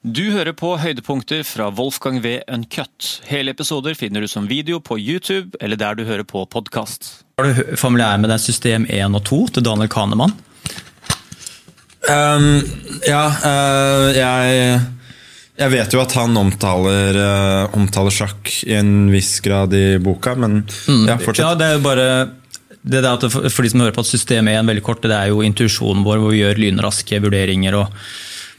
Du hører på høydepunkter fra Wolfgang V. Uncut. Hele episoder finner du som video på YouTube eller der du hører på podkast. Er du familiær med den system 1 og 2 til Daniel Kahneman? Um, ja, uh, jeg Jeg vet jo at han omtaler, uh, omtaler sjakk i en viss grad i boka, men ja, fortsett. Ja, det er jo bare det der at for for de som hører på at system 1 veldig kort, det er jo intuisjonen vår hvor vi gjør lynraske vurderinger. og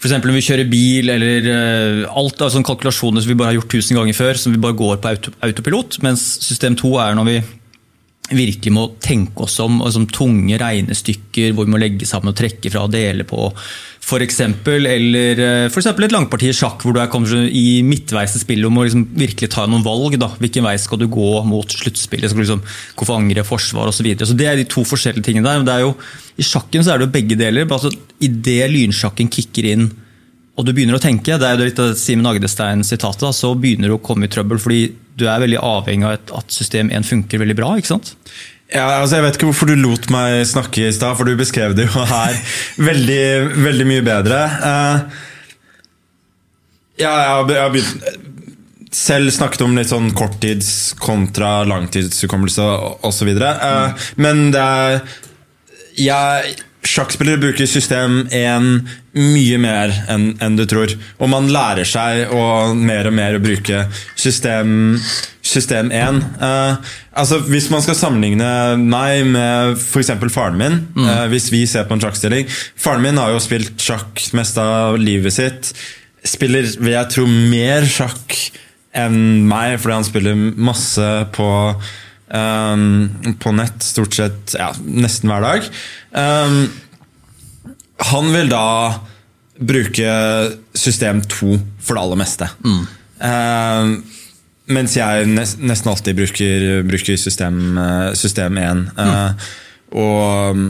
for eksempel når vi kjører bil eller eh, alt av sånne kalkulasjoner som vi bare har gjort tusen ganger før, som vi bare går på auto, autopilot. Mens system 2 er når vi virkelig må tenke oss om, og som tunge regnestykker hvor vi må legge sammen og trekke fra og dele på. For eksempel, eller eh, for eksempel et langparti i sjakk hvor du er i midtveis i spillet og må liksom virkelig ta noen valg. Da. Hvilken vei skal du gå mot sluttspillet? Skal du liksom gå for angre, forsvar osv. Det er de to forskjellige tingene der. Det er jo, I sjakken så er det jo begge deler. men altså, Idet lynsjakken kicker inn og du begynner å tenke, det er jo litt av Simen Agdestein-sitatet, så begynner du å komme i trøbbel fordi du er veldig avhengig av at- system 1 funker veldig bra. ikke sant? Ja, altså Jeg vet ikke hvorfor du lot meg snakke i stad, for du beskrev det jo her veldig, veldig mye bedre. Eh, ja, jeg har, begynt selv snakket om litt sånn korttids kontra langtidshukommelse osv. Uh, men det er jeg, Sjakkspillere bruker system 1 mye mer enn en du tror. Og man lærer seg å, mer og mer å bruke system, system 1. Uh, altså Hvis man skal sammenligne meg med f.eks. faren min eh, Hvis vi ser på en sjakkstilling Faren min har jo spilt sjakk mest av livet sitt. Spiller, vil jeg tro, mer sjakk enn meg, fordi han spiller masse på um, på nett stort sett ja, nesten hver dag. Um, han vil da bruke system 2 for det aller meste. Um, mens jeg nes, nesten alltid bruker, bruker system, eh, system 1. Uh, og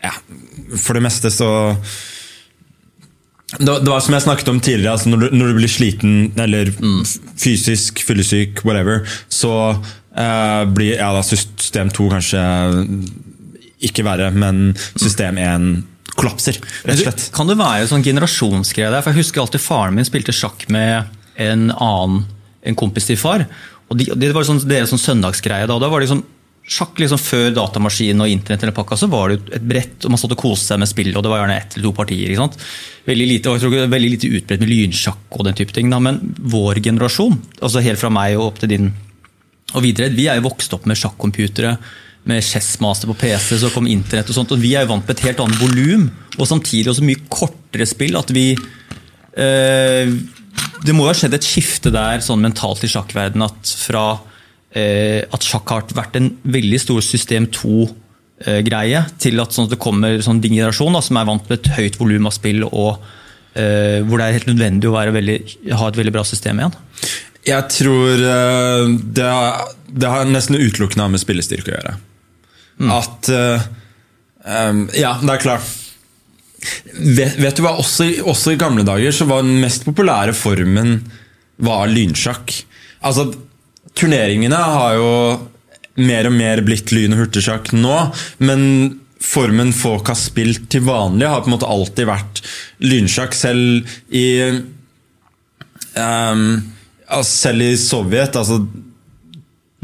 ja, for det meste så det var som jeg snakket om tidligere, altså når, du, når du blir sliten eller mm. fysisk, fyllesyk, whatever, så eh, blir ja, da system 2 kanskje ikke verre, men system 1 kollapser, rett og slett. Kan det være sånn generasjonsgreie der? For Jeg husker alltid faren min spilte sjakk med en annen en kompis til far. og de, Det var sånn, deres sånn søndagsgreie. da, da var det liksom Sjakk liksom før datamaskin og internett eller pakka, så var det et brett, og man satt og koste seg med spillet, og det var gjerne ett eller to partier. ikke sant? Veldig lite, og jeg tror det var veldig lite utbredt med lynsjakk og den type ting. Da. Men vår generasjon, altså helt fra meg og opp til din og videre, vi er jo vokst opp med sjakkcomputere, med Chessmaster på PC, så kom internett og sånt, og vi er jo vant med et helt annet volum, og samtidig også mye kortere spill, at vi eh, Det må jo ha skjedd et skifte der sånn mentalt i sjakkverdenen at eh, at sjakk har vært en veldig stor system 2-greie, til at, sånn at det kommer sånn din generasjon da, som er vant med et høyt volum av spill, og eh, hvor det er helt nødvendig å veldig, ha et veldig bra system igjen. Jeg tror eh, det, har, det har nesten utelukkende med spillestyrke å gjøre. At eh, Ja, det er klart vet, vet du hva, også, også i gamle dager så var den mest populære formen var lynsjakk. Altså, turneringene har jo mer og mer blitt lyn- og hurtigsjakk nå, men formen folk har spilt til vanlig, har på en måte alltid vært lynsjakk. Selv i Ehm, altså selv i Sovjet altså,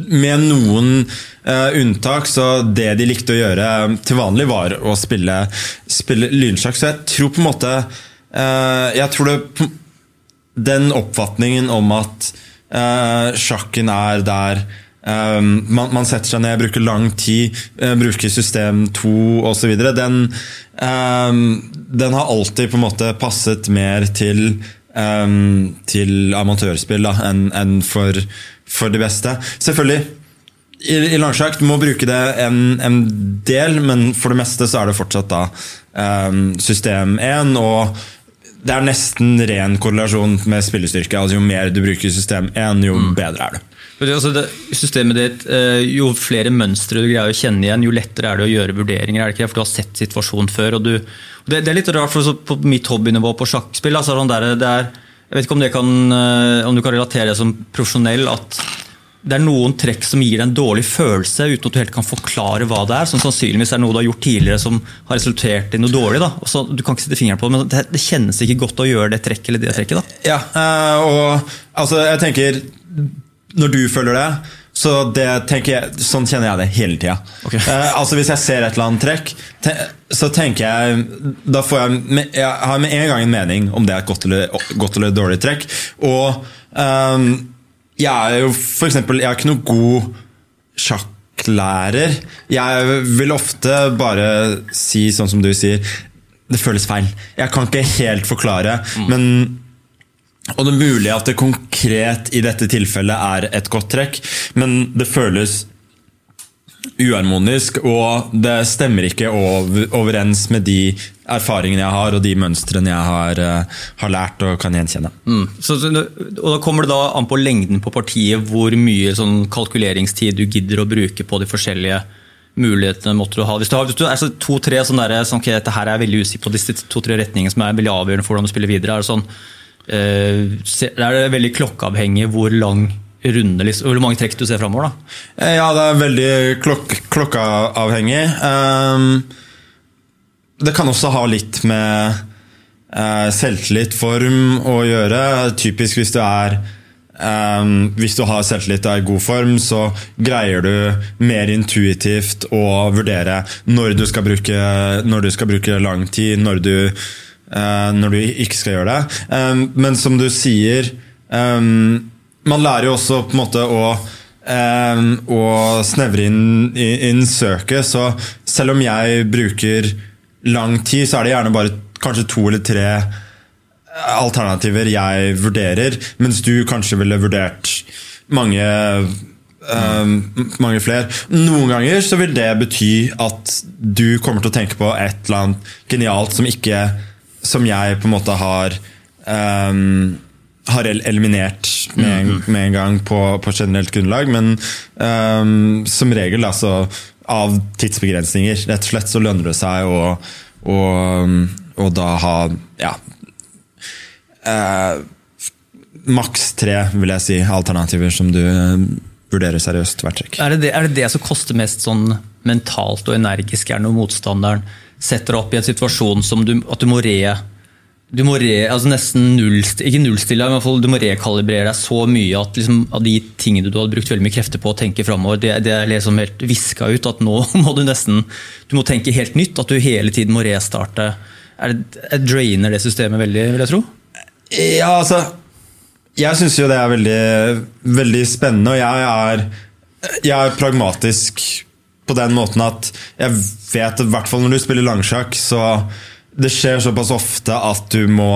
Med noen uh, unntak, så det de likte å gjøre til vanlig, var å spille, spille lynsjakk. Så jeg tror på en måte uh, Jeg tror det Den oppfatningen om at uh, sjakken er der Um, man, man setter seg ned, bruker lang tid, uh, bruker system 2 osv. Den, um, den har alltid på en måte passet mer til um, til amatørspill enn en for, for det beste. Selvfølgelig, i, i langsjakk du må bruke det en, en del, men for det meste så er det fortsatt da um, system 1. Og det er nesten ren korrelasjon med spillestyrke. altså Jo mer du bruker system 1, jo bedre er det. Altså det, systemet ditt, eh, Jo flere mønstre du greier å kjenne igjen, jo lettere er det å gjøre vurderinger. er det ikke? For du har sett situasjonen før. og du, det, det er litt rart, for på mitt hobbynivå på sjakkspill altså der, det er, Jeg vet ikke om, kan, eh, om du kan relatere det som profesjonell. at det er noen trekk som gir deg en dårlig følelse uten at du helt kan forklare hva det er. Som sannsynligvis er noe du har gjort tidligere som har resultert i noe dårlig. Så, du kan ikke sette fingeren på det, men det, det kjennes ikke godt å gjøre det trekket eller det trekket. Da. Ja, eh, og altså, jeg tenker Når du føler det, så det tenker jeg, sånn kjenner jeg det hele tida. Okay. Eh, altså Hvis jeg ser et eller annet trekk, te, så tenker jeg Da får jeg Jeg har med en gang en mening om det er et godt eller, godt eller dårlig trekk. Og um, jeg er jo for eksempel Jeg er ikke noe god sjakklærer. Jeg vil ofte bare si sånn som du sier Det føles feil. Jeg kan ikke helt forklare, men og det er mulig at det konkret i dette tilfellet er et godt trekk, men det føles uharmonisk, og det stemmer ikke overens med de erfaringene jeg har, og de mønstrene jeg har, eh, har lært og kan gjenkjenne. Mm. Så, og da kommer det da an på lengden på partiet, hvor mye sånn kalkuleringstid du gidder å bruke på de forskjellige mulighetene måtte du ha. Hvis du har, altså, to-tre sånn der, sånn, okay, dette her er veldig usikker på, disse to-tre retningene som er veldig avgjørende for hvordan du spiller videre, er det sånn eh, se- er veldig klokkeavhengig hvor lang runde, liksom, hvor mange trekk du ser framover? da? Eh, Ja, det er veldig klok klokkeavhengig. Ehm, det kan også ha litt med uh, selvtillit, form å gjøre. Typisk hvis du er Um, Hvis du har selvtillit og er i god form, så greier du mer intuitivt å vurdere når du skal bruke, når du skal bruke lang tid, når du, eh, når du ikke skal gjøre det. Men som du sier Man lærer jo også på en måte å og snevre inn, inn søket. Så selv om jeg bruker lang tid, så er det gjerne bare kanskje to eller tre alternativer jeg vurderer, mens du kanskje ville vurdert mange Um, mange flere. Noen ganger så vil det bety at du kommer til å tenke på et eller annet genialt som ikke Som jeg på en måte har um, har eliminert med en, med en gang på, på generelt grunnlag, men um, som regel altså av tidsbegrensninger. Rett og slett så lønner det seg å, å, å da ha ja, eh, maks tre, vil jeg si, alternativer som du eh, vurderer seriøst hvert trekk. Er det det, er det det som koster mest sånn mentalt og energisk, er når motstanderen setter deg opp i en situasjon som du, at du må re du må re, altså nesten null, ikke nullstille, men du må rekalibrere deg så mye at liksom, av de tingene du hadde brukt veldig mye krefter på å tenke framover, det, det er liksom helt viska ut. At nå må du nesten du må tenke helt nytt. At du hele tiden må restarte. Er det, er drainer det systemet veldig, vil jeg tro? Ja, altså Jeg syns jo det er veldig, veldig spennende, og jeg er, jeg er pragmatisk på den måten at jeg vet, i hvert fall når du spiller langsjakk, så det skjer såpass ofte at du må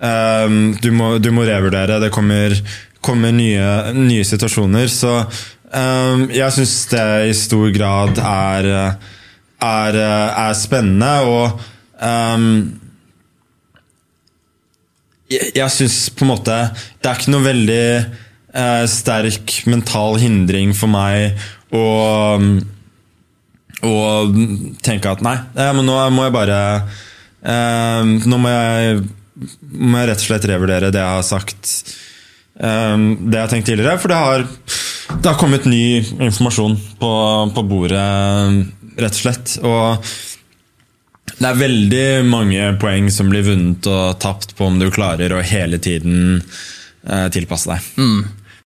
um, du, må, du må revurdere. Det kommer, kommer nye, nye situasjoner. Så um, jeg syns det i stor grad er, er, er spennende, og um, jeg, jeg syns på en måte Det er ikke noe veldig eh, sterk mental hindring for meg å å tenke at nei, nå må jeg bare eh, Nå må jeg, må jeg rett og slett revurdere det jeg har sagt. eh, det jeg har tenkt tidligere. For det har, det har kommet ny informasjon på, på bordet, rett og slett. Og det er veldig mange poeng som blir vunnet og tapt på om du klarer å hele tiden eh, tilpasse deg.